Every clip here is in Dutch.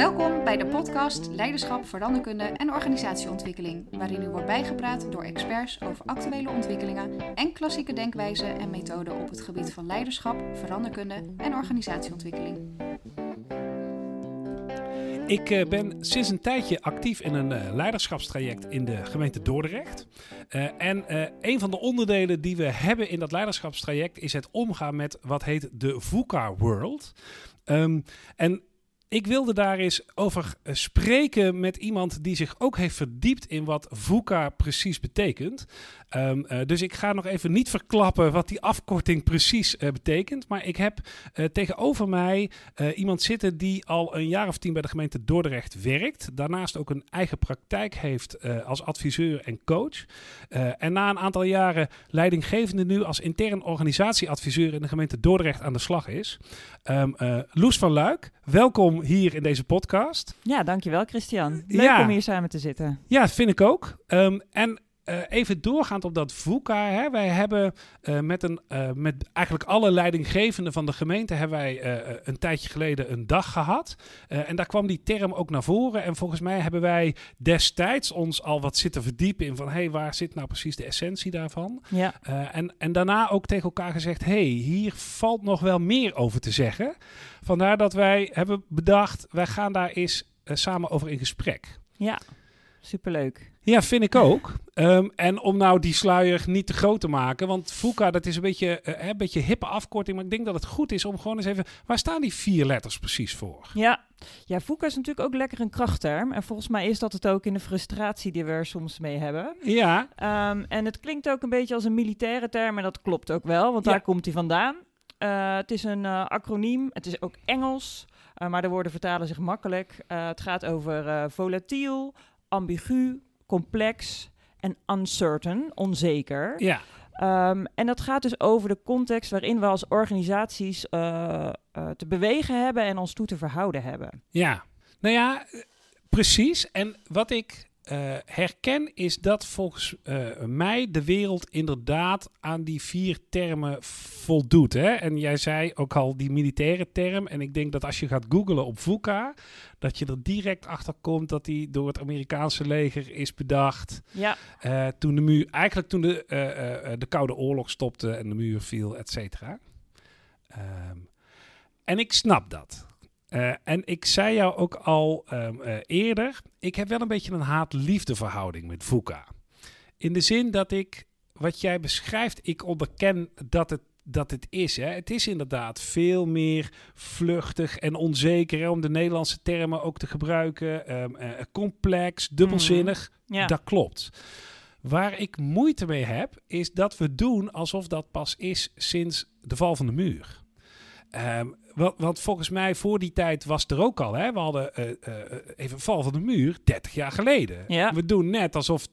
Welkom bij de podcast Leiderschap, Veranderkunde en Organisatieontwikkeling, waarin u wordt bijgepraat door experts over actuele ontwikkelingen en klassieke denkwijzen en methoden op het gebied van leiderschap, veranderkunde en organisatieontwikkeling. Ik uh, ben sinds een tijdje actief in een uh, leiderschapstraject in de gemeente Dordrecht. Uh, en een van de onderdelen die we hebben in dat leiderschapstraject is het omgaan met wat heet de VUCA World. Um, en ik wilde daar eens over eh, spreken met iemand die zich ook heeft verdiept in wat VUCA precies betekent. Um, uh, dus ik ga nog even niet verklappen wat die afkorting precies uh, betekent. Maar ik heb uh, tegenover mij iemand zitten die al een jaar of tien bij de gemeente Dordrecht werkt. Daarnaast ook een eigen praktijk heeft als adviseur en coach. en na een aantal jaren leidinggevende nu als intern organisatieadviseur in de gemeente Dordrecht aan de slag is. Um, Loes van Luik, welkom hier in deze podcast. Ja, dankjewel Christian. Leuk ja. om hier samen te zitten. Ja, vind ik ook. Um, en uh, even doorgaand op dat VUCA. Hè, wij hebben uh, met, een, uh, met eigenlijk alle leidinggevenden van de gemeente... hebben wij een tijdje geleden een dag gehad. en daar kwam die term ook naar voren. En volgens mij hebben wij destijds ons al wat zitten verdiepen in... van hé, hey, waar zit nou precies de essentie daarvan? Ja. en, en daarna ook tegen elkaar gezegd... hé, hey, hier valt nog wel meer over te zeggen. Vandaar dat wij hebben bedacht... wij gaan daar eens samen over in gesprek. Ja, superleuk. Ja, vind ik ook. Um, en om nou die sluier niet te groot te maken, want VUCA, dat is een beetje uh, een beetje hippe afkorting, maar ik denk dat het goed is om gewoon eens even, waar staan die vier letters precies voor? Ja, ja VUCA is natuurlijk ook lekker een krachtterm en volgens mij is dat het ook in de frustratie die we er soms mee hebben. Ja. Um, en het klinkt ook een beetje als een militaire term en dat klopt ook wel, want ja. daar komt hij vandaan. Uh, het is een uh, acroniem, het is ook Engels, maar de woorden vertalen zich makkelijk. het gaat over volatiel, ambigu, complex en uncertain, onzeker. Ja. Um, en dat gaat dus over de context waarin we als organisaties uh, uh, te bewegen hebben en ons toe te verhouden hebben. Ja, nou ja, precies. En wat ik uh, herken is dat volgens uh, mij de wereld inderdaad aan die vier termen voldoet. Hè? En jij zei ook al die militaire term. En ik denk dat als je gaat googlen op VUCA, dat je er direct achter komt dat die door het Amerikaanse leger is bedacht. Ja. Uh, toen de muur, eigenlijk toen de, de Koude Oorlog stopte en de muur viel, et cetera. Um, en ik snap dat. Uh, en ik zei jou ook al um, uh, eerder, ik heb wel een beetje een haat-liefde verhouding met VUCA. In de zin dat ik, wat jij beschrijft, ik onderken dat het, dat het is. Hè. Het is inderdaad veel meer vluchtig en onzeker, hè, om de Nederlandse termen ook te gebruiken. Um, uh, complex, dubbelzinnig, mm, ja. dat klopt. Waar ik moeite mee heb, is dat we doen alsof dat pas is sinds de val van de muur. Um, want, want, volgens mij voor die tijd was er ook al. Hè? We hadden uh, uh, even val van de muur 30 jaar geleden. Ja. We doen net alsof,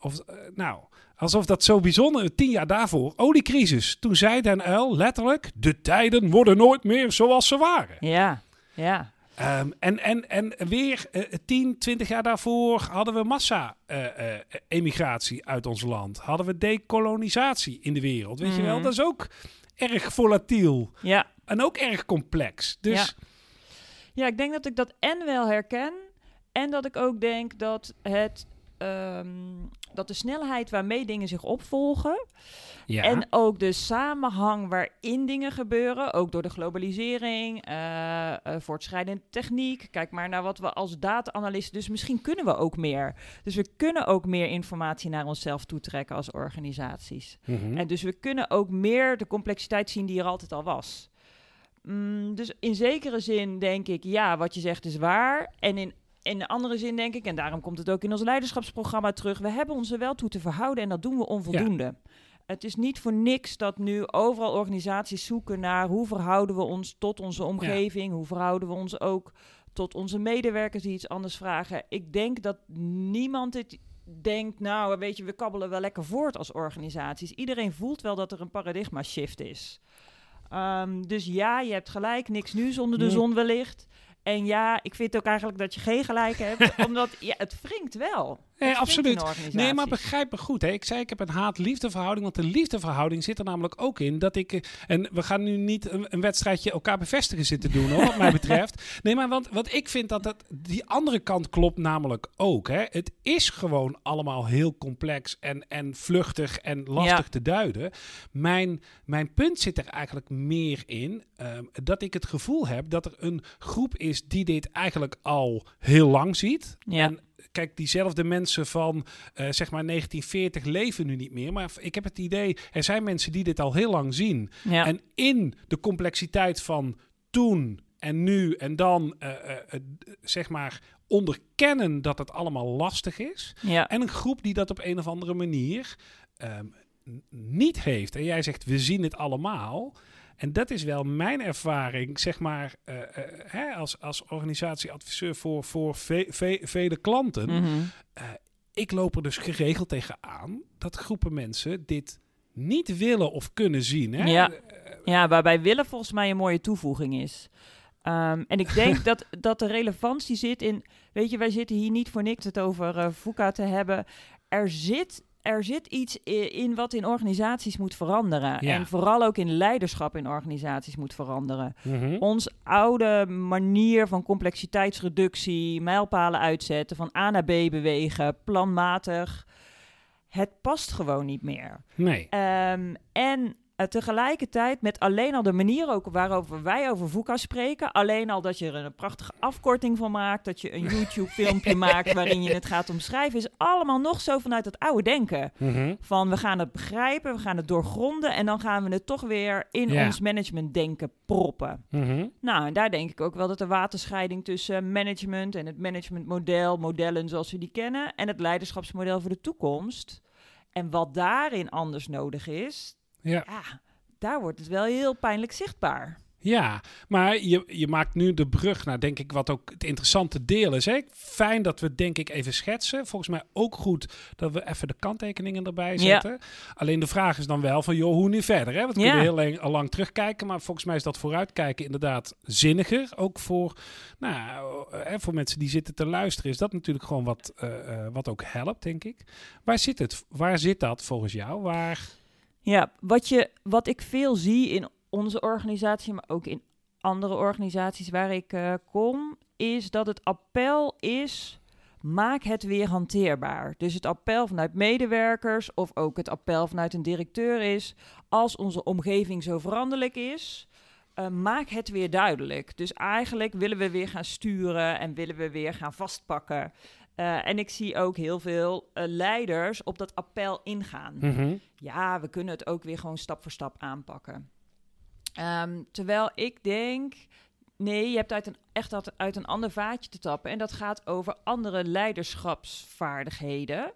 of, uh, nou, alsof dat zo bijzonder. Tien jaar daarvoor, oliecrisis. Toen zei Den Uil letterlijk: de tijden worden nooit meer zoals ze waren. Ja, ja. Um, en, en, en weer uh, 10, 20 jaar daarvoor hadden we massa-emigratie uit ons land. Hadden we dekolonisatie in de wereld. Weet mm. je wel, dat is ook erg volatiel. Ja. En ook erg complex. Dus... Ja. ja, ik denk dat ik dat en wel herken. En dat ik ook denk dat het. Um, dat de snelheid waarmee dingen zich opvolgen. Ja. En ook de samenhang waarin dingen gebeuren. Ook door de globalisering, uh, uh, voortschrijdende techniek. Kijk maar naar wat we als data-analisten. Dus misschien kunnen we ook meer. Dus we kunnen ook meer informatie naar onszelf toetrekken als organisaties. Mhm. En dus we kunnen ook meer de complexiteit zien die er altijd al was. Mm, dus in zekere zin denk ik, ja, wat je zegt is waar. En in, in de andere zin denk ik, en daarom komt het ook in ons leiderschapsprogramma terug, we hebben ons er wel toe te verhouden en dat doen we onvoldoende. Ja. Het is niet voor niks dat nu overal organisaties zoeken naar hoe verhouden we ons tot onze omgeving, ja. hoe verhouden we ons ook tot onze medewerkers die iets anders vragen. Ik denk dat niemand het denkt, nou weet je, we kabbelen wel lekker voort als organisaties. Iedereen voelt wel dat er een paradigma shift is. Um, dus ja, je hebt gelijk, niks nu zonder de zon wellicht. En ja, ik vind ook eigenlijk dat je geen gelijk hebt, omdat ja, het wringt wel. Nee, absoluut. Nee, maar begrijp me goed. Hè. Ik zei, ik heb een haat-liefdeverhouding. Want de liefdeverhouding zit er namelijk ook in dat ik... eh, En we gaan nu niet een, een wedstrijdje elkaar bevestigen zitten doen, hoor, wat mij betreft. Nee, maar want, want ik vind dat, dat die andere kant klopt namelijk ook. Hè. Het is gewoon allemaal heel complex en, en vluchtig en lastig Ja. te duiden. Mijn, mijn punt zit er eigenlijk meer in ehm, dat ik het gevoel heb dat er een groep is die dit eigenlijk al heel lang ziet. Ja. En kijk, diezelfde mensen van eh, zeg maar 1940 leven nu niet meer. Maar ik heb het idee, er zijn mensen die dit al heel lang zien. Ja. En in de complexiteit van toen en nu en dan, eh, eh, zeg maar, onderkennen dat het allemaal lastig is. ja. En een groep die dat op een of andere manier ehm, niet heeft. En jij zegt, we zien het allemaal. En dat is wel mijn ervaring, zeg maar, eh, eh, hè, als, als organisatieadviseur voor, voor ve- ve- vele klanten. Mhm. Ik loop er dus geregeld tegen aan dat groepen mensen dit niet willen of kunnen zien. Hè? Ja. Ja, waarbij willen volgens mij een mooie toevoeging is. Ehm, en ik denk dat, dat de relevantie zit in... Weet je, wij zitten hier niet voor niks het over eh VUCA te hebben. Er zit, er zit iets in wat in organisaties moet veranderen. Ja. En vooral ook in leiderschap in organisaties moet veranderen. Mhm. Ons oude manier van complexiteitsreductie, mijlpalen uitzetten, van A naar B bewegen, planmatig... Het past gewoon niet meer. Nee. Ehm, en eh, tegelijkertijd met alleen al de manier ook waarover wij over VUCA spreken. Alleen al dat je er een prachtige afkorting van maakt. Dat je een YouTube-filmpje maakt waarin je het gaat omschrijven. Is allemaal nog zo vanuit het oude denken. Mhm. Van we gaan het begrijpen, we gaan het doorgronden. En dan gaan we het toch weer in ons managementdenken proppen. Mhm. Nou, en daar denk ik ook wel dat de waterscheiding tussen management en het managementmodel, modellen zoals we die kennen, en het leiderschapsmodel voor de toekomst. En wat daarin anders nodig is, Ja. ja, daar wordt het wel heel pijnlijk zichtbaar. Ja, maar je, je maakt nu de brug naar, denk ik, wat ook het interessante deel is. Hè? Fijn dat we denk ik, even schetsen. Volgens mij ook goed dat we even de kanttekeningen erbij Ja. zetten. Alleen de vraag is dan wel van, joh, hoe nu verder? Hè? Want we Ja. kunnen heel lang, al lang terugkijken, maar volgens mij is dat vooruitkijken inderdaad zinniger. Ook voor, nou, eh, voor mensen die zitten te luisteren, is dat natuurlijk gewoon wat, eh, eh, wat ook helpt, denk ik. Waar zit het? Waar zit dat volgens jou? Waar... Ja, wat, je, wat ik veel zie in onze organisatie, maar ook in andere organisaties waar ik eh, kom, is dat het appel is. Maak het weer hanteerbaar. Dus het appel vanuit medewerkers of ook het appel vanuit een directeur is: als onze omgeving zo veranderlijk is, eh, maak het weer duidelijk. Dus eigenlijk willen we weer gaan sturen en willen we weer gaan vastpakken. Eh, en ik zie ook heel veel eh, leiders op dat appel ingaan Mhm. ja, we kunnen het ook weer gewoon stap voor stap aanpakken. Ehm, terwijl ik denk, nee, je hebt uit een, echt uit, uit een ander vaatje te tappen. En dat gaat over andere leiderschapsvaardigheden.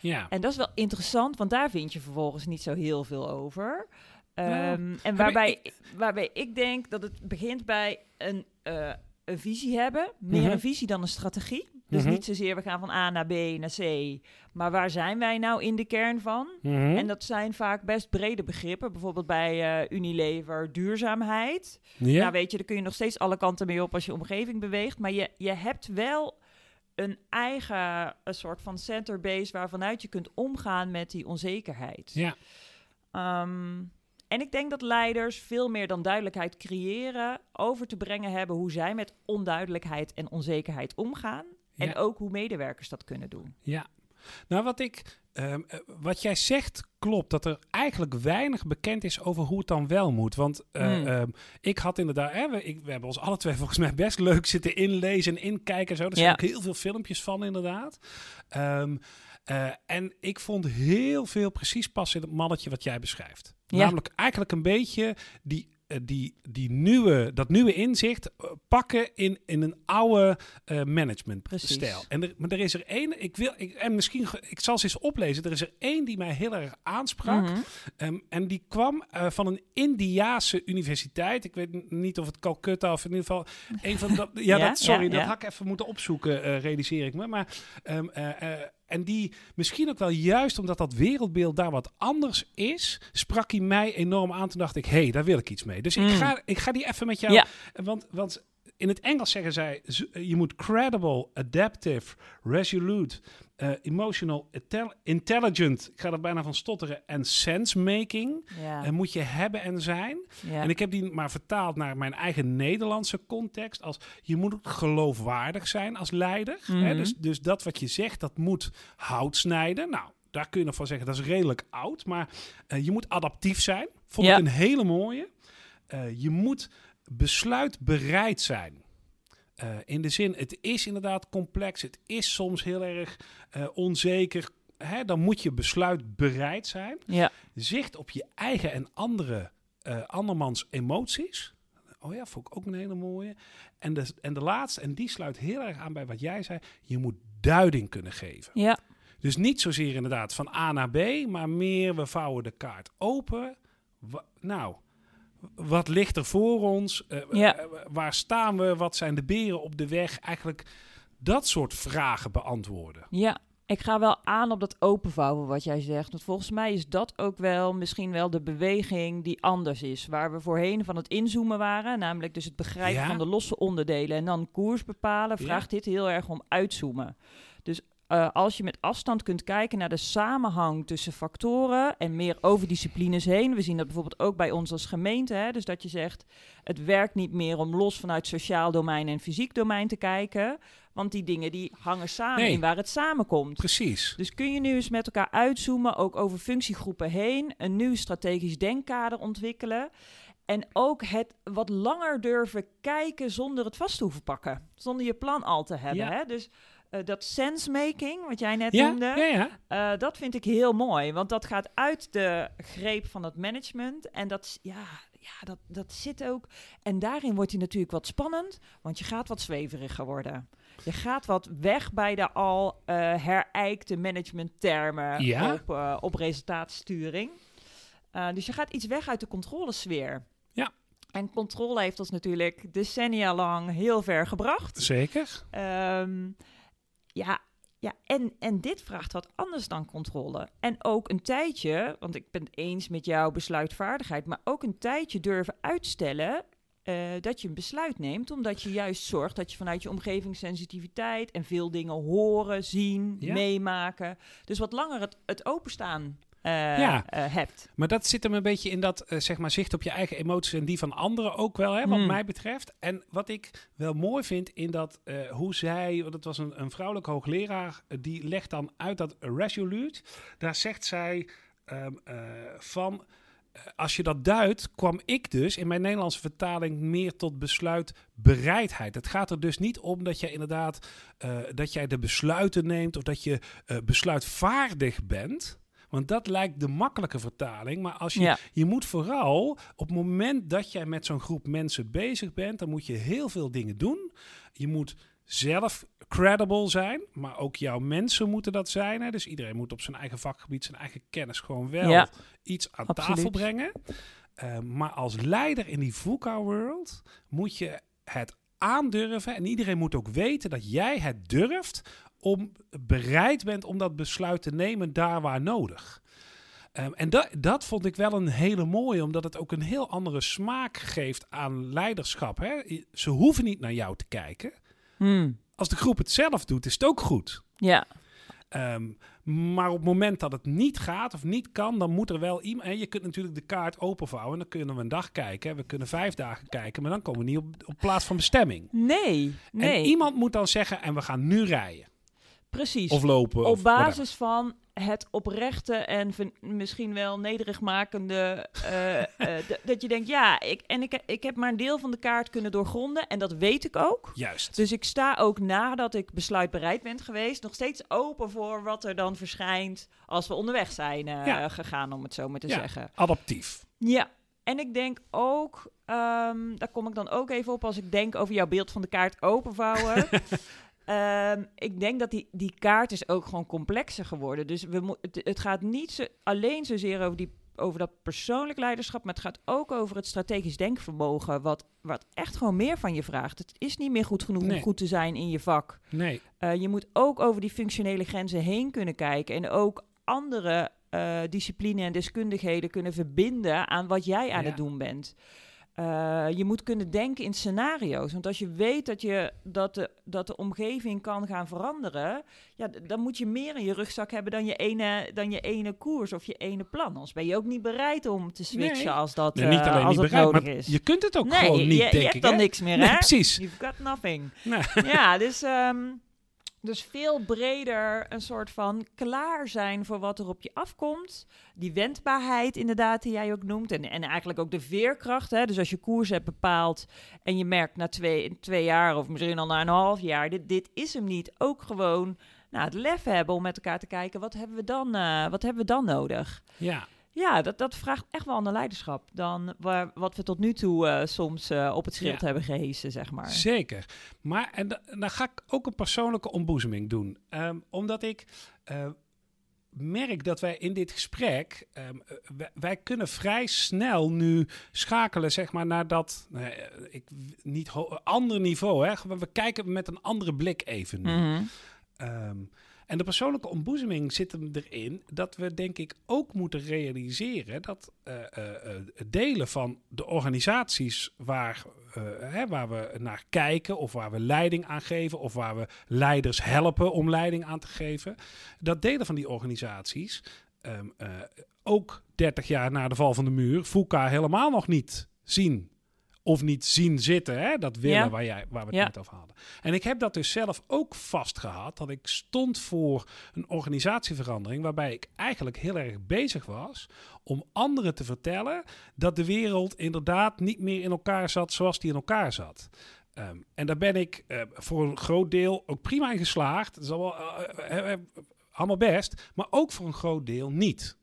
Ja. En dat is wel interessant, want daar vind je vervolgens niet zo heel veel over. Nou, Ehm, en waarbij, waarbij ik denk dat het begint bij een, eh, een visie hebben. Meer Mhm. een visie dan een strategie. Dus Mhm. niet zozeer we gaan van A naar B naar C. Maar waar zijn wij nou in de kern van? Mhm. En dat zijn vaak best brede begrippen. Bijvoorbeeld bij eh, Unilever duurzaamheid. ja. Nou weet je, daar kun je nog steeds alle kanten mee op als je omgeving beweegt. Maar je, je hebt wel een eigen een soort van centerbase waarvanuit je kunt omgaan met die onzekerheid. ja. Ehm, en ik denk dat leiders veel meer dan duidelijkheid creëren, over te brengen hebben hoe zij met onduidelijkheid en onzekerheid omgaan. En Ja. ook hoe medewerkers dat kunnen doen. Ja. Nou, wat ik. ehm, eh, wat jij zegt klopt. Dat er eigenlijk weinig bekend is over hoe het dan wel moet. Want eh, Hmm. ehm, ik had inderdaad. Hè, we, ik, we hebben ons alle twee volgens mij best leuk zitten inlezen en inkijken. En zo. Er zijn Ja. ook heel veel filmpjes van, inderdaad. Ehm, eh, en ik vond heel veel precies passen in het mannetje wat jij beschrijft. Ja. Namelijk eigenlijk een beetje die. Eh, Die, die nieuwe, dat nieuwe inzicht eh, pakken in, in een oude eh managementstijl. En er, maar er is er één, ik wil, ik, en misschien, ik zal ze eens oplezen. Er is er één die mij heel erg aansprak. Mhm. Ehm, en die kwam van een Indiaanse universiteit. Ik weet niet of het Calcutta of in ieder geval een van dat. Ja, Ja, dat, sorry, ja, dat had ik even moeten opzoeken, realiseer ik me. Maar ehm, eh, eh, en die misschien ook wel juist omdat dat wereldbeeld daar wat anders is, sprak hij mij enorm aan. Toen dacht ik, hé, hey, daar wil ik iets mee. Dus ik, Mm. ga, ik ga die even met jou. Ja. Want, want in het Engels zeggen zij, z- je moet credible, adaptive, resolute, eh, emotional, intel- intelligent, ik ga er bijna van stotteren, en sense-making, Ja. eh, moet je hebben en zijn. ja. En ik heb die maar vertaald naar mijn eigen Nederlandse context. Als je moet geloofwaardig zijn als leider. Hè? Mhm. Dus, dus dat wat je zegt, dat moet hout snijden. Nou, daar kun je nog van zeggen, dat is redelijk oud. Maar eh, je moet adaptief zijn. Vond Ja. ik een hele mooie. Eh, je moet besluitbereid zijn. Eh, in de zin, het is inderdaad complex. Het is soms heel erg eh, onzeker. Hè? Dan moet je besluitbereid zijn ja. zicht op je eigen en andere eh, andermans emoties. Oh ja, vond ik ook een hele mooie. En de, en de laatste, en die sluit heel erg aan bij wat jij zei. Je moet duiding kunnen geven. ja. Dus niet zozeer inderdaad van A naar B, maar meer we vouwen de kaart open. Nou, wat ligt er voor ons? Eh, Ja. eh, waar staan we? Wat zijn de beren op de weg? Eigenlijk dat soort vragen beantwoorden. Ja, ik ga wel aan op dat openvouwen wat jij zegt. Want volgens mij is dat ook wel misschien wel de beweging die anders is. Waar we voorheen van het inzoomen waren, namelijk dus het begrijpen Ja. van de losse onderdelen en dan koers bepalen, Ja. vraagt dit heel erg om uitzoomen. Dus eh, als je met afstand kunt kijken naar de samenhang tussen factoren en meer over disciplines heen. We zien dat bijvoorbeeld ook bij ons als gemeente. Hè? Dus dat je zegt, het werkt niet meer om los vanuit sociaal domein en fysiek domein te kijken. Want die dingen die hangen samen Nee. in waar het samenkomt. Precies. Dus kun je nu eens met elkaar uitzoomen, ook over functiegroepen heen, een nieuw strategisch denkkader ontwikkelen. En ook het wat langer durven kijken zonder het vast te hoeven pakken. Zonder je plan al te hebben. Ja. Hè? Dus eh, dat sensemaking, wat jij net Ja, noemde, ja, ja. eh, dat vind ik heel mooi. Want dat gaat uit de greep van het management. En dat, ja, ja, dat, dat zit ook. En daarin wordt hij natuurlijk wat spannend, want je gaat wat zweveriger worden. Je gaat wat weg bij de al eh herijkte managementtermen Ja. op, op resultaatsturing. Dus je gaat iets weg uit de controlesfeer. Ja. En controle heeft ons natuurlijk decennia lang heel ver gebracht. Zeker. Ehm, ja, ja en, en dit vraagt wat anders dan controle. En ook een tijdje, want ik ben het eens met jouw besluitvaardigheid, maar ook een tijdje durven uitstellen eh, dat je een besluit neemt, omdat je juist zorgt dat je vanuit je omgevingssensitiviteit en veel dingen horen, zien, Ja. meemaken, dus wat langer het, het openstaan eh, Ja. eh, hebt. Maar dat zit hem een beetje in dat eh, zeg maar, zicht op je eigen emoties en die van anderen ook wel, hè, wat Hmm. mij betreft. En wat ik wel mooi vind in dat eh, hoe zij, want het was een, een vrouwelijke hoogleraar, die legt dan uit dat resolute. Daar zegt zij ehm, eh, van. Als je dat duidt, kwam ik dus in mijn Nederlandse vertaling meer tot besluitbereidheid. Het gaat er dus niet om dat jij inderdaad eh, dat jij de besluiten neemt of dat je eh, besluitvaardig bent. Want dat lijkt de makkelijke vertaling. Maar als je, Ja. je moet vooral op het moment dat jij met zo'n groep mensen bezig bent, dan moet je heel veel dingen doen. Je moet zelf credible zijn, maar ook jouw mensen moeten dat zijn. Hè? Dus iedereen moet op zijn eigen vakgebied, zijn eigen kennis gewoon wel Ja. iets aan Absoluut. tafel brengen. Uh, maar als leider in die VUCA-world moet je het aandurven. En iedereen moet ook weten dat jij het durft om bereid bent om dat besluit te nemen daar waar nodig. Um, en dat, dat vond ik wel een hele mooie, omdat het ook een heel andere smaak geeft aan leiderschap. Hè? Ze hoeven niet naar jou te kijken. Hmm. Als de groep het zelf doet, is het ook goed. Ja. Um, maar op het moment dat het niet gaat of niet kan, dan moet er wel iemand. En je kunt natuurlijk de kaart openvouwen. Dan kunnen we een dag kijken. We kunnen vijf dagen kijken. Maar dan komen we niet op, op plaats van bestemming. Nee, nee. En iemand moet dan zeggen: en we gaan nu rijden. Precies. Of lopen. Op of basis van het oprechte en misschien wel nederigmakende. Uh, uh, dat je denkt, ja, ik, en ik, ik heb maar een deel van de kaart kunnen doorgronden. En dat weet ik ook. Juist. Dus ik sta ook nadat ik besluitbereid ben geweest, nog steeds open voor wat er dan verschijnt als we onderweg zijn uh, ja. gegaan, om het zo maar te ja, zeggen. Adaptief. Ja. En ik denk ook, um, daar kom ik dan ook even op als ik denk over jouw beeld van de kaart openvouwen. Um, ik denk dat die, die kaart is ook gewoon complexer geworden. Dus we het, het gaat niet zo, alleen zozeer over, die, over dat persoonlijk leiderschap, maar het gaat ook over het strategisch denkvermogen, wat, wat echt gewoon meer van je vraagt. Het is niet meer goed genoeg nee. om goed te zijn in je vak. Nee. Uh, je moet ook over die functionele grenzen heen kunnen kijken en ook andere uh, discipline en deskundigheden kunnen verbinden aan wat jij aan ja. het doen bent. Eh, je moet kunnen denken in scenario's. Want als je weet dat, je, dat, de, dat de omgeving kan gaan veranderen, ja, dan moet je meer in je rugzak hebben dan je ene, dan je ene koers of je ene plan. Anders ben je ook niet bereid om te switchen Nee. als dat, Nee, niet eh, alleen als niet dat bereid, nodig maar is. je kunt het ook nee, gewoon niet, je, je hebt dan hè? niks meer, Nee, hè? precies. You've got nothing. Nee. ja, dus, ehm, dus veel breder een soort van klaar zijn voor wat er op je afkomt. Die wendbaarheid inderdaad, die jij ook noemt. En, en eigenlijk ook de veerkracht. Hè? Dus als je koers hebt bepaald en je merkt na twee, twee jaar of misschien al na een half jaar... dit, dit is hem niet. Ook gewoon nou, het lef hebben om met elkaar te kijken... wat hebben we dan, eh, wat hebben we dan nodig? Ja. Ja, dat, dat vraagt echt wel ander leiderschap dan waar, wat we tot nu toe eh, soms eh, op het schild Ja. hebben gehesen, zeg maar. Zeker. Maar en da- dan ga ik ook een persoonlijke ontboezeming doen. Ehm, omdat ik eh, merk dat wij in dit gesprek, ehm, eh, wij, wij kunnen vrij snel nu schakelen zeg maar, naar dat nou ik, niet ander niveau. Hè? We we kijken met een andere blik even nu. Mhm. Ehm, en de persoonlijke ontboezeming zit hem erin dat we denk ik ook moeten realiseren dat eh, eh, eh, delen van de organisaties waar, hè, waar we naar kijken of waar we leiding aan geven of waar we leiders helpen om leiding aan te geven, dat delen van die organisaties ehm, eh, ook 30 jaar na de val van de muur VUCA helemaal nog niet zien of niet zien zitten. Hè? Dat willen Ja. waar, jij, waar we het Ja. net over hadden. En ik heb dat dus zelf ook vastgehad. Dat ik stond voor een organisatieverandering. Waarbij ik eigenlijk heel erg bezig was. Om anderen te vertellen. dat de wereld inderdaad niet meer in elkaar zat. zoals die in elkaar zat. Ehm, en daar ben ik eh, voor een groot deel ook prima in geslaagd. Dat is allemaal, eh, eh, allemaal best. Maar ook voor een groot deel niet.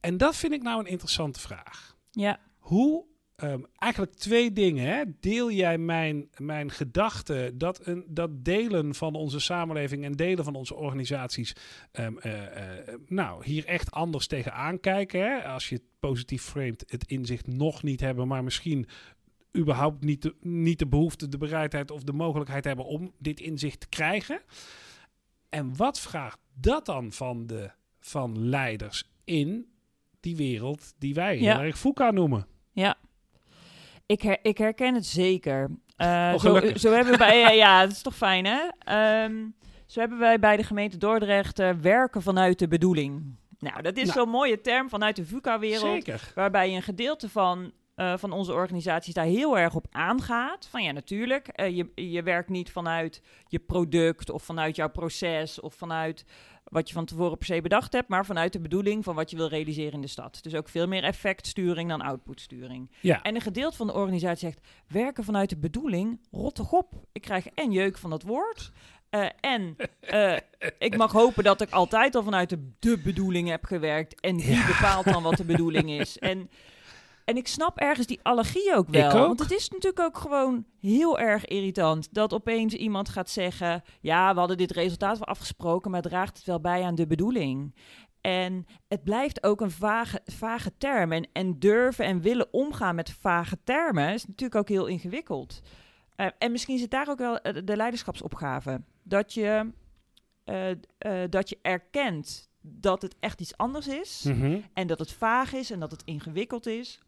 En dat vind ik nou een interessante vraag. Ja. Hoe, ehm, eigenlijk twee dingen. Hè? Deel jij mijn, mijn gedachte dat, een, dat delen van onze samenleving en delen van onze organisaties ehm, eh, eh, nou, hier echt anders tegenaan kijken? Hè? Als je het positief framet, het inzicht nog niet hebben, maar misschien überhaupt niet de, niet de behoefte, de bereidheid of de mogelijkheid hebben om dit inzicht te krijgen. En wat vraagt dat dan van de van leiders in die wereld die wij Ja. heel erg noemen? Ja, ik, her- ik herken het zeker. Eh, Oh, zo, zo hebben wij, ja, ja, dat is toch fijn, hè? Ehm, zo hebben wij bij de gemeente Dordrecht eh, werken vanuit de bedoeling. Nou, dat is Nou. zo'n mooie term vanuit de VUCA-wereld. Zeker. Waarbij een gedeelte van, eh, van onze organisaties daar heel erg op aangaat. Van ja, natuurlijk, eh, je, je werkt niet vanuit je product of vanuit jouw proces of vanuit wat je van tevoren per se bedacht hebt, maar vanuit de bedoeling van wat je wil realiseren in de stad. Dus ook veel meer effectsturing dan outputsturing. Ja. En een gedeelte van de organisatie zegt, werken vanuit de bedoeling, rot toch op. Ik krijg en jeuk van dat woord. eh, en eh, ik mag hopen dat ik altijd al vanuit de, de bedoeling heb gewerkt. En die Ja. bepaalt dan wat de bedoeling is. En, en ik snap ergens die allergie ook wel. Ik ook. Want het is natuurlijk ook gewoon heel erg irritant dat opeens iemand gaat zeggen: Ja, we hadden dit resultaat wel afgesproken, maar draagt het wel bij aan de bedoeling? En het blijft ook een vage, vage term. En, en durven en willen omgaan met vage termen is natuurlijk ook heel ingewikkeld. Eh, en misschien zit daar ook wel eh, de leiderschapsopgave. Dat je, eh, dat je erkent dat het echt iets anders is. Mhm. En dat het vaag is en dat het ingewikkeld is.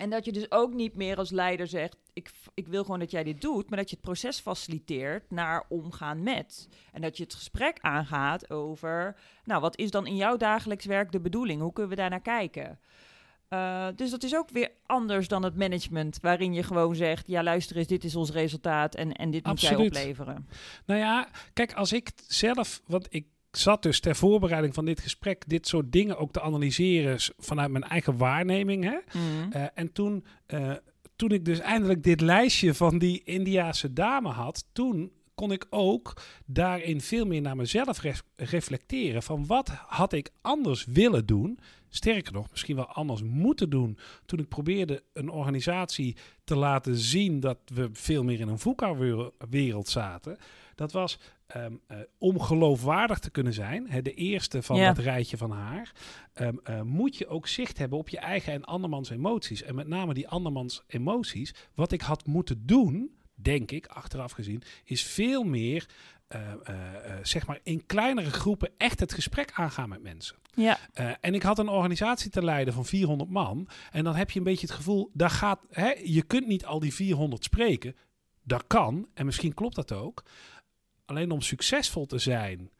En dat je dus ook niet meer als leider zegt: ik, ik wil gewoon dat jij dit doet, maar dat je het proces faciliteert naar omgaan met. En dat je het gesprek aangaat over: nou, wat is dan in jouw dagelijks werk de bedoeling? Hoe kunnen we daar naar kijken? Uh, dus dat is ook weer anders dan het management, waarin je gewoon zegt: ja, luister eens, dit is ons resultaat en, en dit moet jij opleveren. Nou ja, kijk, als ik zelf, want ik zat dus ter voorbereiding van dit gesprek dit soort dingen ook te analyseren vanuit mijn eigen waarneming. Hè? Mhm. Eh, en toen, eh, toen ik dus eindelijk dit lijstje van die Indiaanse dame had, toen kon ik ook daarin veel meer naar mezelf reflecteren. Van wat had ik anders willen doen? Sterker nog, misschien wel anders moeten doen. Toen ik probeerde een organisatie te laten zien dat we veel meer in een VUCA-wereld zaten. Dat was ehm, eh, om geloofwaardig te kunnen zijn, hè, de eerste van Ja. dat rijtje van haar, ehm, eh, moet je ook zicht hebben op je eigen en andermans emoties. En met name die andermans emoties. Wat ik had moeten doen, denk ik, achteraf gezien, is veel meer, eh, zeg maar, in kleinere groepen echt het gesprek aangaan met mensen. Ja, en ik had een organisatie te leiden van 400 man. En dan heb je een beetje het gevoel, daar gaat, hè, je kunt niet al die 400 spreken. Dat kan, en misschien klopt dat ook. Alleen om succesvol te zijn,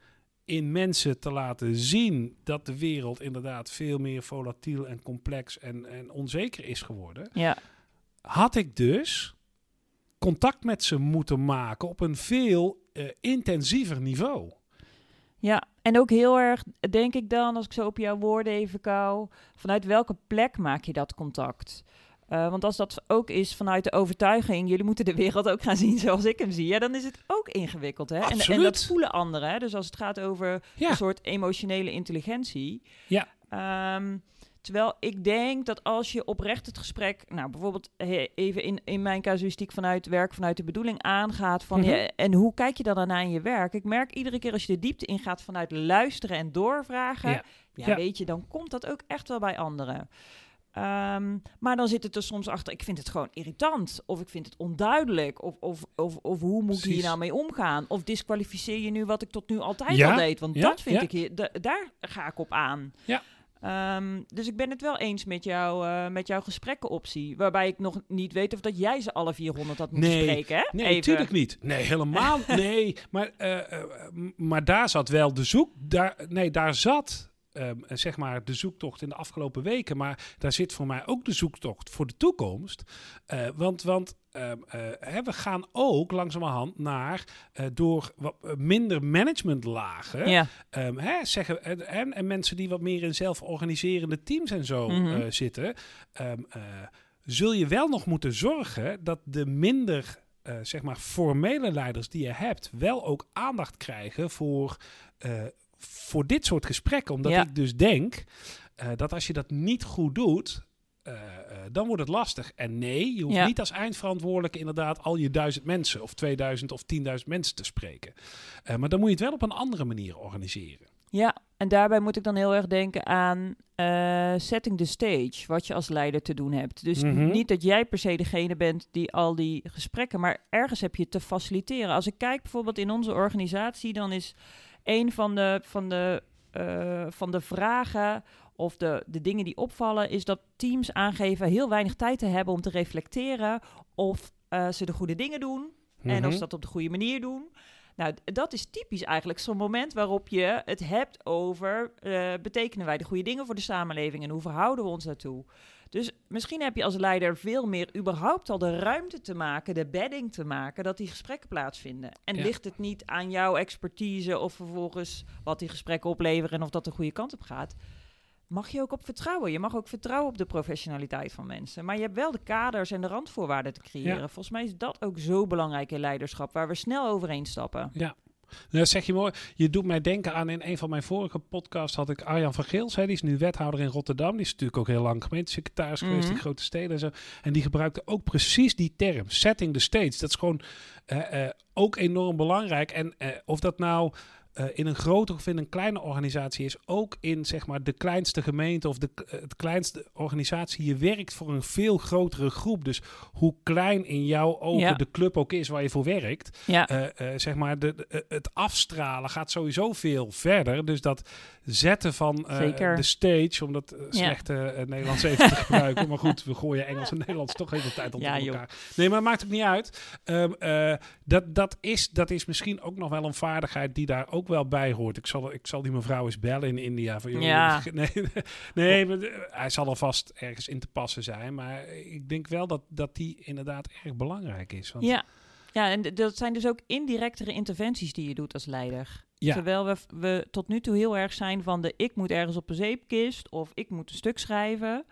in mensen te laten zien dat de wereld inderdaad veel meer volatiel en complex en, en onzeker is geworden, ja, had ik dus contact met ze moeten maken op een veel eh, intensiever niveau. ja. En ook heel erg, denk ik dan, als ik zo op jouw woorden even kou, vanuit welke plek maak je dat contact? Eh, want als dat ook is vanuit de overtuiging, jullie moeten de wereld ook gaan zien zoals ik hem zie, ja, dan is het ook ingewikkeld. Hè? En, en dat voelen anderen. Hè? Dus als het gaat over Ja. een soort emotionele intelligentie. Ja. Ehm, terwijl ik denk dat als je oprecht het gesprek, nou bijvoorbeeld even in, in mijn casuïstiek vanuit werk, vanuit de bedoeling aangaat van, Mhm. ja, en hoe kijk je dan daarna in je werk? Ik merk iedere keer als je de diepte ingaat vanuit luisteren en doorvragen, Ja. ja, Ja. weet je, dan komt dat ook echt wel bij anderen. Ehm, maar dan zit het er soms achter, ik vind het gewoon irritant. Of ik vind het onduidelijk. Of, of, of, of hoe moet ik hier nou mee omgaan? Of disqualificeer je nu wat ik tot nu altijd Ja, al deed? Want ja, dat vind ja. ik hier, da- daar ga ik op aan. Ja. Ehm, dus ik ben het wel eens met, jou, eh, met jouw gesprekkenoptie. Waarbij ik nog niet weet of dat jij ze alle 400 had moeten Nee. spreken. Hè? Nee, natuurlijk niet. Nee, helemaal nee. Maar, eh, eh, maar daar zat wel de zoek. Daar, nee, daar zat ehm, zeg maar de zoektocht in de afgelopen weken. Maar daar zit voor mij ook de zoektocht voor de toekomst. Eh, want want eh, hè, we gaan ook langzamerhand naar eh, door wat minder managementlagen. Ja, Ehm, hè, zeggen, en, en, en mensen die wat meer in zelforganiserende teams en zo Mhm. zitten, zul je wel nog moeten zorgen dat de minder zeg maar formele leiders die je hebt, wel ook aandacht krijgen voor, voor dit soort gesprekken. Omdat Ja. ik dus denk eh, dat als je dat niet goed doet. eh, eh, dan wordt het lastig. En nee, je hoeft Ja. niet als eindverantwoordelijke inderdaad al je duizend mensen of 2000 of 10.000 mensen te spreken. Maar dan moet je het wel op een andere manier organiseren. Ja, en daarbij moet ik dan heel erg denken aan setting the stage, wat je als leider te doen hebt. Dus Mhm. niet dat jij per se degene bent die al die gesprekken, maar ergens heb je te faciliteren. Als ik kijk bijvoorbeeld in onze organisatie, dan is een van de, van de, eh, van de vragen of de, de dingen die opvallen, is dat teams aangeven heel weinig tijd te hebben om te reflecteren of eh, ze de goede dingen doen en of Mhm. ze dat op de goede manier doen. Nou, dat is typisch eigenlijk zo'n moment waarop je het hebt over... eh, betekenen wij de goede dingen voor de samenleving en hoe verhouden we ons daartoe? Dus misschien heb je als leider veel meer überhaupt al de ruimte te maken, de bedding te maken, dat die gesprekken plaatsvinden. En Ja. ligt het niet aan jouw expertise of vervolgens wat die gesprekken opleveren en of dat de goede kant op gaat, mag je ook op vertrouwen. Je mag ook vertrouwen op de professionaliteit van mensen. Maar je hebt wel de kaders en de randvoorwaarden te creëren. Ja. Volgens mij is dat ook zo belangrijk in leiderschap, waar we snel overheen stappen. Ja. Dat zeg je mooi. Je doet mij denken aan in een van mijn vorige podcasts had ik Arjan van Geels. Hè, die is nu wethouder in Rotterdam. Die is natuurlijk ook heel lang gemeentesecretaris geweest Mhm. in grote steden en zo. En die gebruikte ook precies die term, setting the stage. Dat is gewoon eh, eh, ook enorm belangrijk. En eh, of dat nou eh, in een grote of in een kleine organisatie is, ook in zeg maar de kleinste gemeente of de k- het kleinste organisatie, je werkt voor een veel grotere groep. Dus hoe klein in jouw ogen Ja. de club ook is waar je voor werkt, Ja, eh, eh, zeg maar, de, de- eh, het afstralen gaat sowieso veel verder. Dus dat zetten van eh, de stage, om dat eh, slechte eh, Nederlands even te gebruiken. Maar goed, we gooien Engels en Nederlands toch even de tijd joh. elkaar. Nee, maar het maakt ook niet uit. Ehm, eh, dat, dat, is, dat is misschien ook nog wel een vaardigheid die daar ook wel bij hoort. Ik zal, ik zal die mevrouw eens bellen in India. Van, joh, Ja. Nee, nee maar, hij zal er vast ergens in te passen zijn. Maar ik denk wel dat, dat die inderdaad erg belangrijk is. Want, ja. ja, en dat zijn dus ook indirectere interventies die je doet als leider. Ja. Terwijl we, we tot nu toe heel erg zijn van de ik moet ergens op een zeepkist of ik moet een stuk schrijven.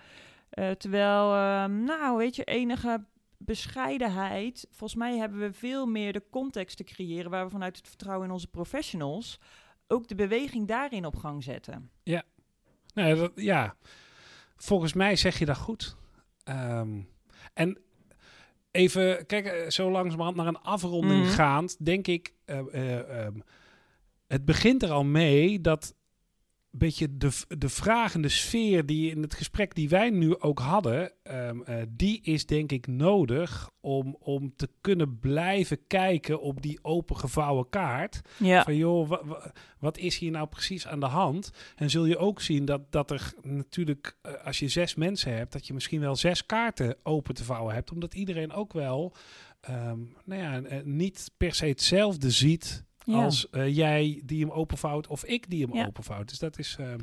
Eh, terwijl, ehm, nou weet je, enige bescheidenheid. Volgens mij hebben we veel meer de context te creëren waar we vanuit het vertrouwen in onze professionals ook de beweging daarin op gang zetten. Nee, dat, ja, volgens mij zeg je dat goed. Ehm, en even, kijk, eh, zo langzamerhand naar een afronding Mhm. gaand, denk ik, eh, eh, ehm, het begint er al mee dat beetje de, de vragende sfeer die in het gesprek die wij nu ook hadden, ehm, eh, die is denk ik nodig om, om te kunnen blijven kijken op die opengevouwen kaart. Ja. Van joh, wa- wa- wat is hier nou precies aan de hand? En zul je ook zien dat, dat er natuurlijk, eh, als je zes mensen hebt, dat je misschien wel zes kaarten open te vouwen hebt. Omdat iedereen ook wel, ehm, nou ja, eh, niet per se hetzelfde ziet Ja. als eh, jij die hem openvouwt of ik die hem Ja. openvouwt. Dus dat is, ehm,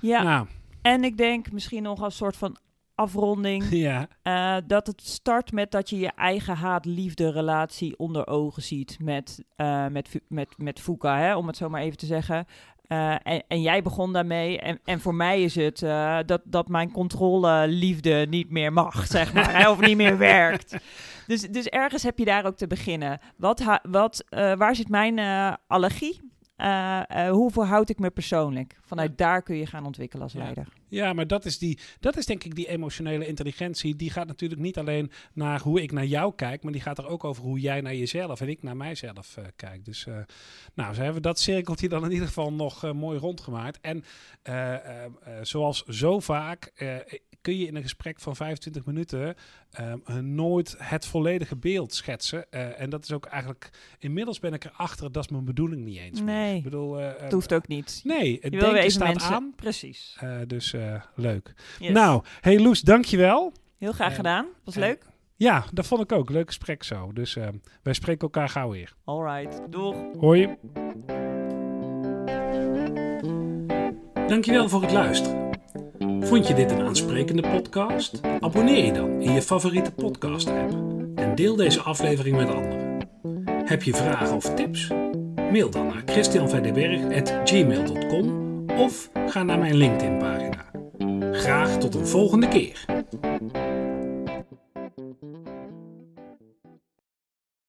ja. nou, En ik denk misschien nog als soort van afronding. ja, eh, dat het start met dat je je eigen haat-liefde relatie onder ogen ziet met, eh met, met, met Fuka, hè, om het zo maar even te zeggen. Eh, en, en jij begon daarmee. En, en voor mij is het eh, dat, dat mijn controle-liefde niet meer mag, zeg maar. of niet meer werkt. Dus, dus ergens heb je daar ook te beginnen. Wat, wat, eh, waar zit mijn allergie? Eh, eh, hoe verhoud ik me persoonlijk? Vanuit daar kun je gaan ontwikkelen als Ja. leider. ja, maar dat is, die, dat is denk ik die emotionele intelligentie. Die gaat natuurlijk niet alleen naar hoe ik naar jou kijk, maar die gaat er ook over hoe jij naar jezelf en ik naar mijzelf eh, kijk. Dus nou, zo hebben we dat cirkeltje dan in ieder geval nog mooi rondgemaakt. En zoals zo vaak kun je in een gesprek van 25 minuten eh, eh, nooit het volledige beeld schetsen. Eh, en dat is ook eigenlijk, inmiddels ben ik erachter, dat is mijn bedoeling niet eens meer. Nee. Ik bedoel, eh, Het hoeft ook niet. Nee, het denken staat mensen... aan. Precies. Eh, dus eh, leuk. Yes. Nou, hey Loes, dankjewel. Heel graag eh, gedaan. Was eh, leuk. Ja, dat vond ik ook. Leuk gesprek zo. Dus eh, wij spreken elkaar gauw weer. Alright. Doeg. Hoi. Dankjewel voor het luisteren. Vond je dit een aansprekende podcast? Abonneer je dan in je favoriete podcast app en deel deze aflevering met anderen. Heb je vragen of tips? Mail dan naar christianverdeberg.gmail.com of ga naar mijn LinkedIn pagina. Graag tot een volgende keer.